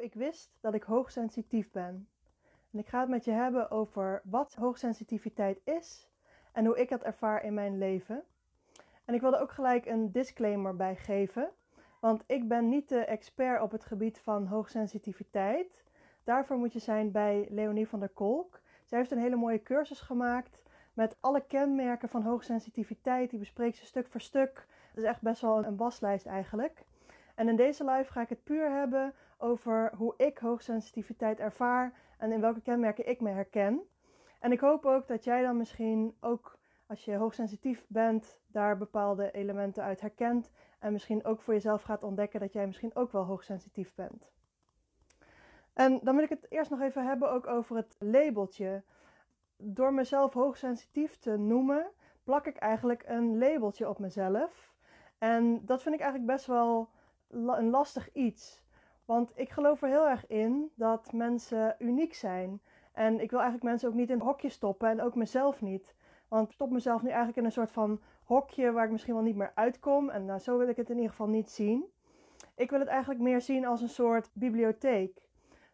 ik wist dat ik hoogsensitief ben. En ik ga het met je hebben over wat hoogsensitiviteit is en hoe ik dat ervaar in mijn leven. En ik wilde ook gelijk een disclaimer bij geven, want ik ben niet de expert op het gebied van hoogsensitiviteit. Daarvoor moet je zijn bij Leonie van der Kolk. Zij heeft een hele mooie cursus gemaakt met alle kenmerken van hoogsensitiviteit. Die bespreekt ze stuk voor stuk. Dat is echt best wel een waslijst eigenlijk. En in deze live ga ik het puur hebben over hoe ik hoogsensitiviteit ervaar en in welke kenmerken ik me herken. En ik hoop ook dat jij dan misschien ook als je hoogsensitief bent, daar bepaalde elementen uit herkent. En misschien ook voor jezelf gaat ontdekken dat jij misschien ook wel hoogsensitief bent. En dan wil ik het eerst nog even hebben ook over het labeltje. Door mezelf hoogsensitief te noemen, plak ik eigenlijk een labeltje op mezelf. En dat vind ik eigenlijk best wel een lastig iets. Want ik geloof er heel erg in dat mensen uniek zijn. En ik wil eigenlijk mensen ook niet in een hokje stoppen en ook mezelf niet. Want ik stop mezelf nu eigenlijk in een soort van hokje waar ik misschien wel niet meer uitkom. En nou, zo wil ik het in ieder geval niet zien. Ik wil het eigenlijk meer zien als een soort bibliotheek.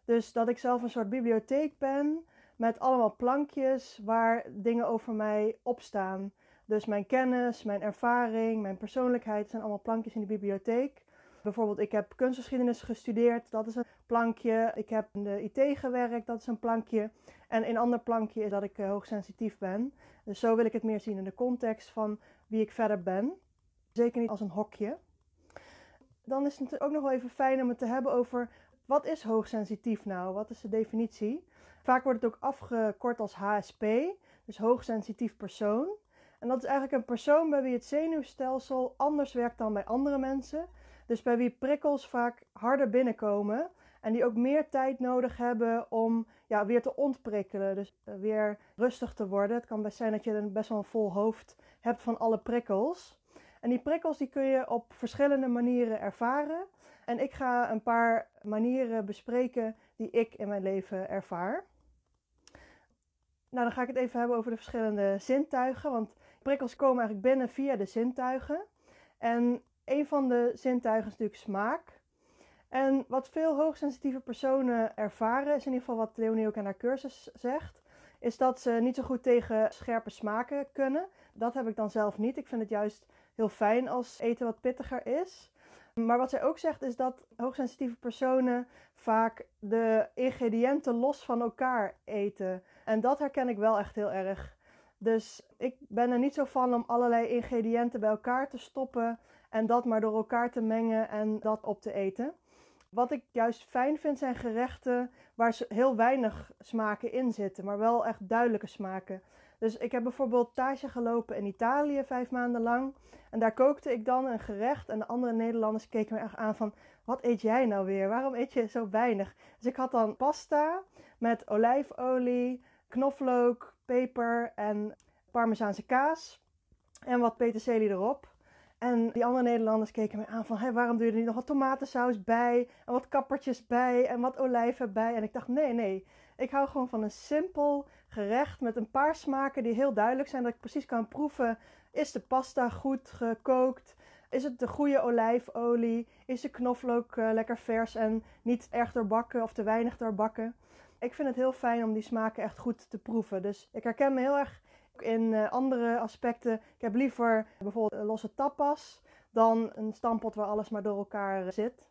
Dus dat ik zelf een soort bibliotheek ben met allemaal plankjes waar dingen over mij op staan. Dus mijn kennis, mijn ervaring, mijn persoonlijkheid zijn allemaal plankjes in de bibliotheek. Bijvoorbeeld, ik heb kunstgeschiedenis gestudeerd, dat is een plankje. Ik heb in de IT gewerkt, dat is een plankje. En een ander plankje is dat ik uh, hoogsensitief ben. Dus zo wil ik het meer zien in de context van wie ik verder ben. Zeker niet als een hokje. Dan is het ook nog wel even fijn om het te hebben over wat is hoogsensitief nou? Wat is de definitie? Vaak wordt het ook afgekort als HSP, dus hoogsensitief persoon. En dat is eigenlijk een persoon bij wie het zenuwstelsel anders werkt dan bij andere mensen. Dus bij wie prikkels vaak harder binnenkomen en die ook meer tijd nodig hebben om ja, weer te ontprikkelen. Dus eh, weer rustig te worden. Het kan best zijn dat je een best wel een vol hoofd hebt van alle prikkels. En die prikkels die kun je op verschillende manieren ervaren. En ik ga een paar manieren bespreken die ik in mijn leven ervaar. Nou, dan ga ik het even hebben over de verschillende zintuigen. Want prikkels komen eigenlijk binnen via de zintuigen. En een van de zintuigen is natuurlijk smaak. En wat veel hoogsensitieve personen ervaren, is in ieder geval wat Leonie ook in haar cursus zegt, is dat ze niet zo goed tegen scherpe smaken kunnen. Dat heb ik dan zelf niet. Ik vind het juist heel fijn als eten wat pittiger is. Maar wat zij ook zegt is dat hoogsensitieve personen vaak de ingrediënten los van elkaar eten. En dat herken ik wel echt heel erg. Dus ik ben er niet zo van om allerlei ingrediënten bij elkaar te stoppen en dat maar door elkaar te mengen en dat op te eten. Wat ik juist fijn vind zijn gerechten waar heel weinig smaken in zitten, maar wel echt duidelijke smaken. Dus ik heb bijvoorbeeld stage gelopen in Italië vijf maanden lang. En daar kookte ik dan een gerecht. En de andere Nederlanders keken me echt aan van... Wat eet jij nou weer? Waarom eet je zo weinig? Dus ik had dan pasta met olijfolie, knoflook, peper en parmezaanse kaas. En wat peterselie erop. En die andere Nederlanders keken me aan van, hey, waarom doe je er niet nog wat tomatensaus bij? En wat kappertjes bij? En wat olijven bij? En ik dacht, nee, nee. Ik hou gewoon van een simpel gerecht met een paar smaken die heel duidelijk zijn. Dat ik precies kan proeven, is de pasta goed gekookt? Is het de goede olijfolie? Is de knoflook uh, lekker vers en niet erg doorbakken of te weinig doorbakken? Ik vind het heel fijn om die smaken echt goed te proeven. Dus ik herken me heel erg in uh, andere aspecten. Ik heb liever bijvoorbeeld losse tapas dan een stampot waar alles maar door elkaar zit.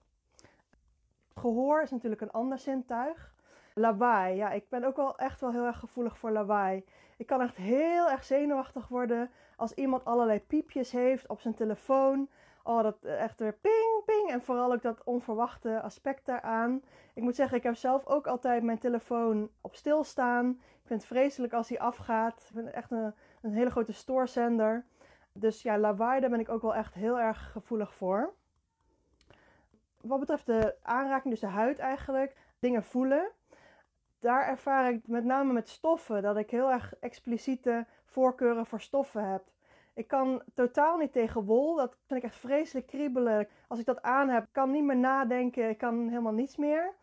Gehoor is natuurlijk een ander zintuig. Lawaai, ja, ik ben ook wel echt wel heel erg gevoelig voor lawaai. Ik kan echt heel erg zenuwachtig worden als iemand allerlei piepjes heeft op zijn telefoon. Oh, dat echt weer ping. En vooral ook dat onverwachte aspect daaraan. Ik moet zeggen, ik heb zelf ook altijd mijn telefoon op stil staan. Ik vind het vreselijk als hij afgaat. Ik ben echt een, een hele grote stoorzender. Dus ja, lawaai, daar ben ik ook wel echt heel erg gevoelig voor. Wat betreft de aanraking, dus de huid eigenlijk, dingen voelen. Daar ervaar ik met name met stoffen dat ik heel erg expliciete voorkeuren voor stoffen heb. Ik kan totaal niet tegen wol. Dat vind ik echt vreselijk kriebelen. Als ik dat aan heb, kan niet meer nadenken. Ik kan helemaal niets meer.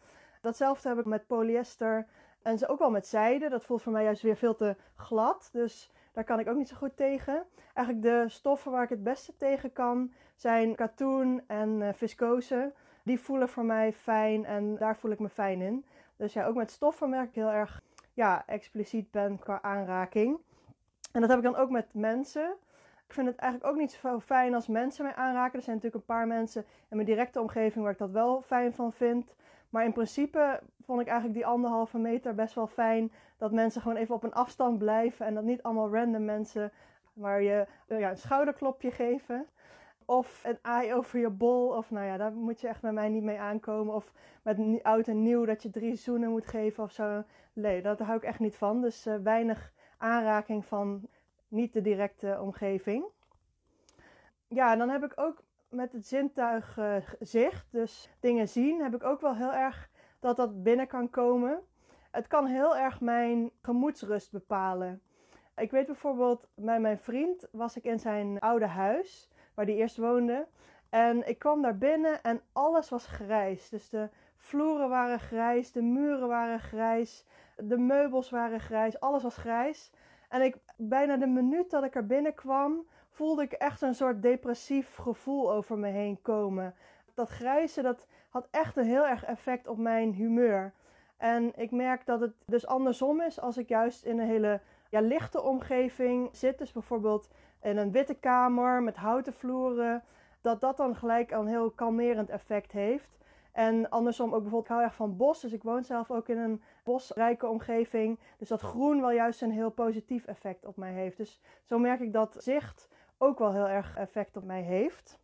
Datzelfde heb ik met polyester. En ze ook wel met zijde. Dat voelt voor mij juist weer veel te glad. Dus daar kan ik ook niet zo goed tegen. Eigenlijk de stoffen waar ik het beste tegen kan zijn katoen en uh, viscose. die voelen voor mij fijn en daar voel ik me fijn in. Dus ja, ook met stoffen merk ik heel erg ja, expliciet ben qua aanraking. En dat heb ik dan ook met mensen. Ik vind het eigenlijk ook niet zo fijn als mensen mij aanraken. Er zijn natuurlijk een paar mensen in mijn directe omgeving waar ik dat wel fijn van vind. Maar in principe vond ik eigenlijk die anderhalve meter best wel fijn. Dat mensen gewoon even op een afstand blijven. En dat niet allemaal random mensen waar je ja, een schouderklopje geven. Of een aai over je bol. Of nou ja, daar moet je echt met mij niet mee aankomen. Of met oud en nieuw dat je drie zoenen moet geven of zo. Nee, daar hou ik echt niet van. Dus uh, weinig aanraking van niet de directe omgeving. Ja, dan heb ik ook met het zintuig uh, zicht, dus dingen zien, heb ik ook wel heel erg dat dat binnen kan komen. Het kan heel erg mijn gemoedsrust bepalen. Ik weet bijvoorbeeld, bij mijn vriend was ik in zijn oude huis, waar hij eerst woonde. En ik kwam daar binnen en alles was grijs. Dus de vloeren waren grijs, de muren waren grijs, de meubels waren grijs, alles was grijs. En ik, bijna de minuut dat ik er binnenkwam, voelde ik echt een soort depressief gevoel over me heen komen. Dat grijze, dat had echt een heel erg effect op mijn humeur. En ik merk dat het dus andersom is als ik juist in een hele ja, lichte omgeving zit. Dus bijvoorbeeld in een witte kamer met houten vloeren. Dat dat dan gelijk een heel kalmerend effect heeft. En andersom ook bijvoorbeeld, ik hou erg van bos. Dus ik woon zelf ook in een bosrijke omgeving. Dus dat groen wel juist een heel positief effect op mij heeft. Dus zo merk ik dat zicht ook wel heel erg effect op mij heeft.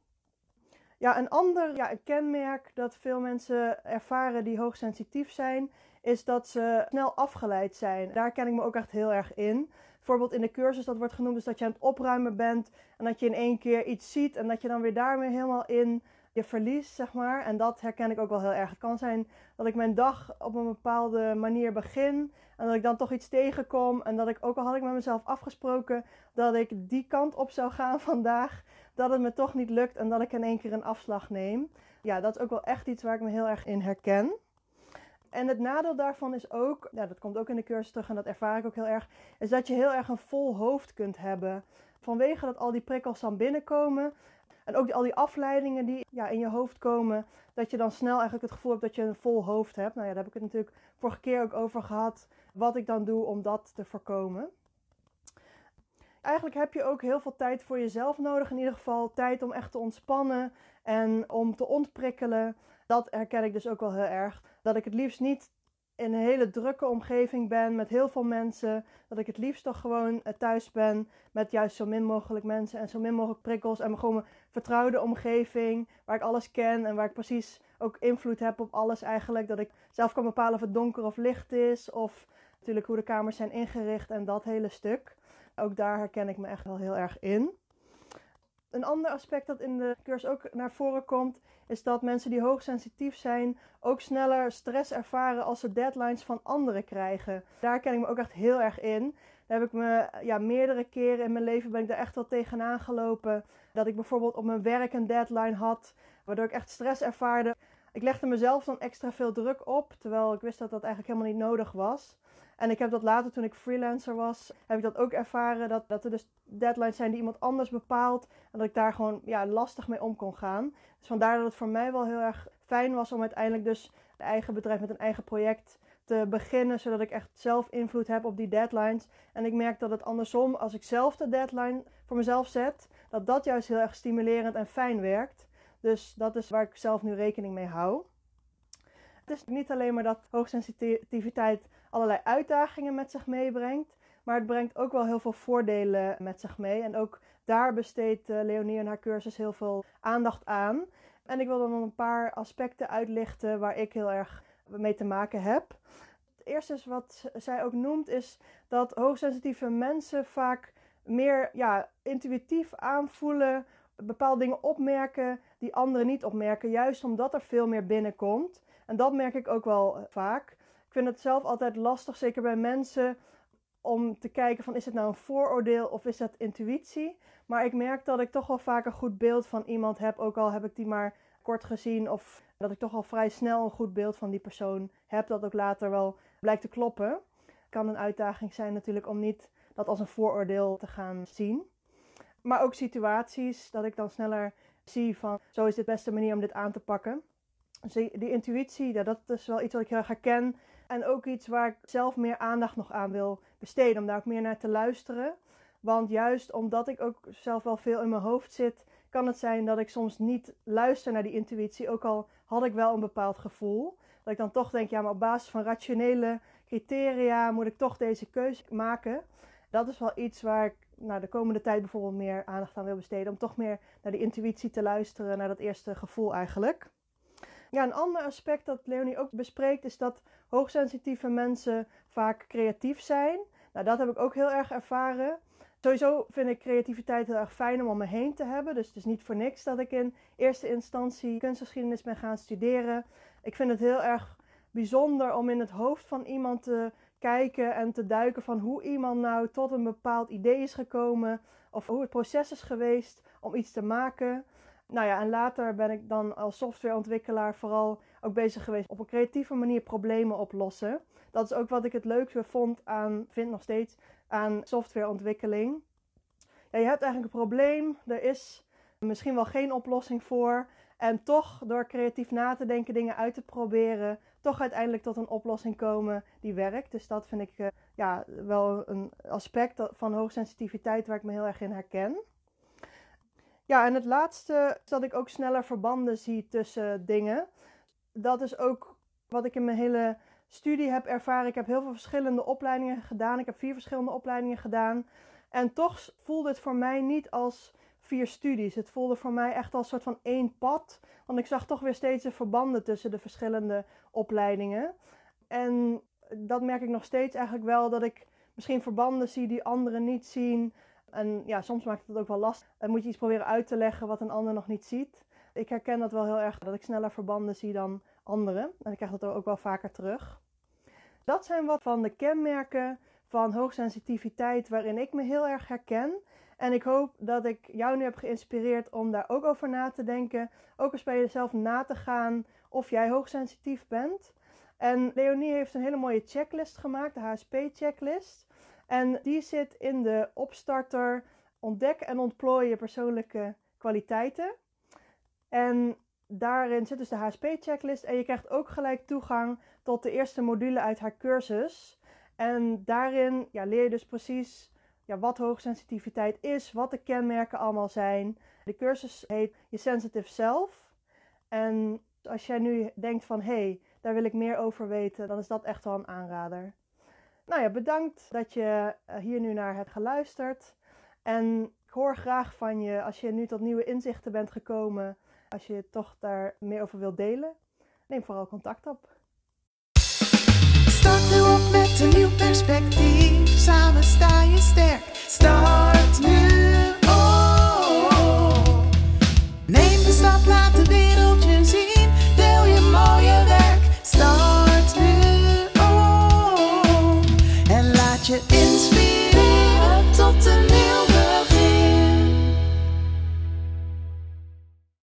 Ja, een ander ja, een kenmerk dat veel mensen ervaren die hoogsensitief zijn, is dat ze snel afgeleid zijn. Daar ken ik me ook echt heel erg in. Bijvoorbeeld in de cursus dat wordt genoemd, is dat je aan het opruimen bent en dat je in één keer iets ziet en dat je dan weer daarmee helemaal in je verliest, zeg maar. En dat herken ik ook wel heel erg. Het kan zijn dat ik mijn dag op een bepaalde manier begin en dat ik dan toch iets tegenkom en dat ik, ook al had ik met mezelf afgesproken dat ik die kant op zou gaan vandaag, dat het me toch niet lukt en dat ik in één keer een afslag neem. Ja, dat is ook wel echt iets waar ik me heel erg in herken. En het nadeel daarvan is ook, ja, dat komt ook in de cursus terug en dat ervaar ik ook heel erg, is dat je heel erg een vol hoofd kunt hebben. Vanwege dat al die prikkels dan binnenkomen en ook al die afleidingen die ja, in je hoofd komen, dat je dan snel eigenlijk het gevoel hebt dat je een vol hoofd hebt. Nou ja, daar heb ik het natuurlijk vorige keer ook over gehad, wat ik dan doe om dat te voorkomen. Eigenlijk heb je ook heel veel tijd voor jezelf nodig, in ieder geval tijd om echt te ontspannen en om te ontprikkelen. Dat herken ik dus ook wel heel erg. Dat ik het liefst niet in een hele drukke omgeving ben met heel veel mensen. Dat ik het liefst toch gewoon eh, thuis ben met juist zo min mogelijk mensen en zo min mogelijk prikkels. En gewoon mijn vertrouwde omgeving waar ik alles ken en waar ik precies ook invloed heb op alles eigenlijk. Dat ik zelf kan bepalen of het donker of licht is. Of natuurlijk hoe de kamers zijn ingericht en dat hele stuk. Ook daar herken ik me echt wel heel erg in. Een ander aspect dat in de cursus ook naar voren komt, is dat mensen die hoogsensitief zijn ook sneller stress ervaren als ze deadlines van anderen krijgen. Daar ken ik me ook echt heel erg in. Daar heb ik me ja, meerdere keren in mijn leven ben ik daar echt wel tegenaan gelopen. Dat ik bijvoorbeeld op mijn werk een deadline had, waardoor ik echt stress ervaarde. Ik legde mezelf dan extra veel druk op, terwijl ik wist dat dat eigenlijk helemaal niet nodig was. En ik heb dat later, toen ik freelancer was, heb ik dat ook ervaren. Dat, dat er dus deadlines zijn die iemand anders bepaalt. En dat ik daar gewoon ja, lastig mee om kon gaan. Dus vandaar dat het voor mij wel heel erg fijn was om uiteindelijk dus een eigen bedrijf met een eigen project te beginnen. Zodat ik echt zelf invloed heb op die deadlines. En ik merk dat het andersom, als ik zelf de deadline voor mezelf zet, dat dat juist heel erg stimulerend en fijn werkt. Dus dat is waar ik zelf nu rekening mee hou. Het is niet alleen maar dat hoogsensitiviteit allerlei uitdagingen met zich meebrengt. Maar het brengt ook wel heel veel voordelen met zich mee. En ook daar besteedt uh, Leonie in haar cursus heel veel aandacht aan. En ik wil dan een paar aspecten uitlichten waar ik heel erg mee te maken heb. Het eerste is wat zij ook noemt, is dat hoogsensitieve mensen vaak meer ja, intuïtief aanvoelen, bepaalde dingen opmerken die anderen niet opmerken, juist omdat er veel meer binnenkomt. En dat merk ik ook wel eh, vaak. Ik vind het zelf altijd lastig, zeker bij mensen, om te kijken van is het nou een vooroordeel of is dat intuïtie. Maar ik merk dat ik toch wel vaak een goed beeld van iemand heb, ook al heb ik die maar kort gezien of dat ik toch al vrij snel een goed beeld van die persoon heb, dat ook later wel blijkt te kloppen. Kan een uitdaging zijn natuurlijk om niet dat als een vooroordeel te gaan zien. Maar ook situaties dat ik dan sneller zie van zo is de beste manier om dit aan te pakken. Dus die, intuïtie, ja, dat is wel iets wat ik heel erg herken. En ook iets waar ik zelf meer aandacht nog aan wil besteden, om daar ook meer naar te luisteren. Want juist omdat ik ook zelf wel veel in mijn hoofd zit, kan het zijn dat ik soms niet luister naar die intuïtie. Ook al had ik wel een bepaald gevoel. Dat ik dan toch denk, ja, maar op basis van rationele criteria moet ik toch deze keuze maken. Dat is wel iets waar ik nou, de komende tijd bijvoorbeeld meer aandacht aan wil besteden. Om toch meer naar die intuïtie te luisteren, naar dat eerste gevoel eigenlijk. Ja, een ander aspect dat Leonie ook bespreekt is dat hoogsensitieve mensen vaak creatief zijn. Nou, dat heb ik ook heel erg ervaren. Sowieso vind ik creativiteit heel erg fijn om om me heen te hebben. Dus het is niet voor niks dat ik in eerste instantie kunstgeschiedenis ben gaan studeren. Ik vind het heel erg bijzonder om in het hoofd van iemand te kijken en te duiken van hoe iemand nou tot een bepaald idee is gekomen. Of hoe het proces is geweest om iets te maken. Nou ja, en later ben ik dan als softwareontwikkelaar vooral ook bezig geweest op een creatieve manier problemen oplossen. Dat is ook wat ik het leukste vond aan, vind nog steeds, aan softwareontwikkeling. Ja, je hebt eigenlijk een probleem, er is misschien wel geen oplossing voor. En toch door creatief na te denken, dingen uit te proberen, toch uiteindelijk tot een oplossing komen die werkt. Dus dat vind ik uh, ja, wel een aspect van hoogsensitiviteit waar ik me heel erg in herken. Ja, en het laatste is dat ik ook sneller verbanden zie tussen dingen. Dat is ook wat ik in mijn hele studie heb ervaren. Ik heb heel veel verschillende opleidingen gedaan. Ik heb vier verschillende opleidingen gedaan. En toch voelde het voor mij niet als vier studies. Het voelde voor mij echt als een soort van één pad. Want ik zag toch weer steeds de verbanden tussen de verschillende opleidingen. En dat merk ik nog steeds eigenlijk wel dat ik misschien verbanden zie die anderen niet zien. En ja, soms maakt het ook wel lastig. Dan moet je iets proberen uit te leggen wat een ander nog niet ziet. Ik herken dat wel heel erg, dat ik sneller verbanden zie dan anderen. En ik krijg dat ook wel vaker terug. Dat zijn wat van de kenmerken van hoogsensitiviteit waarin ik me heel erg herken. En ik hoop dat ik jou nu heb geïnspireerd om daar ook over na te denken. Ook eens bij jezelf na te gaan of jij hoogsensitief bent. En Leonie heeft een hele mooie checklist gemaakt, de HSP-checklist. En die zit in de opstarter ontdek en ontplooi je persoonlijke kwaliteiten. En daarin zit dus de HSP-checklist. En je krijgt ook gelijk toegang tot de eerste module uit haar cursus. En daarin ja, leer je dus precies ja, wat hoogsensitiviteit is, wat de kenmerken allemaal zijn. De cursus heet Je Sensitive Self. En als jij nu denkt van hé, hey, daar wil ik meer over weten, dan is dat echt wel een aanrader. Nou ja, bedankt dat je eh, hier nu naar hebt geluisterd. En ik hoor graag van je als je nu tot nieuwe inzichten bent gekomen. Als je toch daar meer over wilt delen, neem vooral contact op.